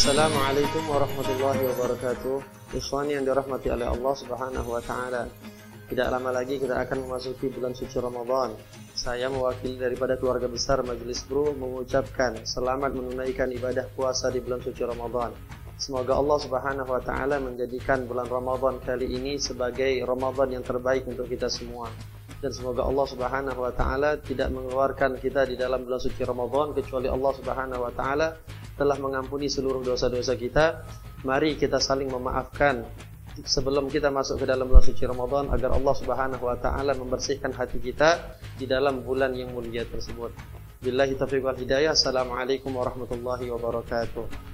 Assalamualaikum warahmatullahi wabarakatuh. Ikhwan yang dirahmati oleh Allah Subhanahu wa taala. Tidak lama lagi kita akan memasuki bulan suci Ramadan. Saya mewakili daripada keluarga besar Majelis Bro mengucapkan selamat menunaikan ibadah puasa di bulan suci Ramadan. Semoga Allah Subhanahu wa taala menjadikan bulan Ramadan kali ini sebagai Ramadan yang terbaik untuk kita semua. Dan semoga Allah Subhanahu wa taala tidak mengeluarkan kita di dalam bulan suci Ramadan kecuali Allah Subhanahu wa taala telah mengampuni seluruh dosa-dosa kita. Mari kita saling memaafkan sebelum kita masuk ke dalam bulan suci Ramadan agar Allah Subhanahu wa taala membersihkan hati kita di dalam bulan yang mulia tersebut. Billahi taufiq wal hidayah. Assalamualaikum warahmatullahi wabarakatuh.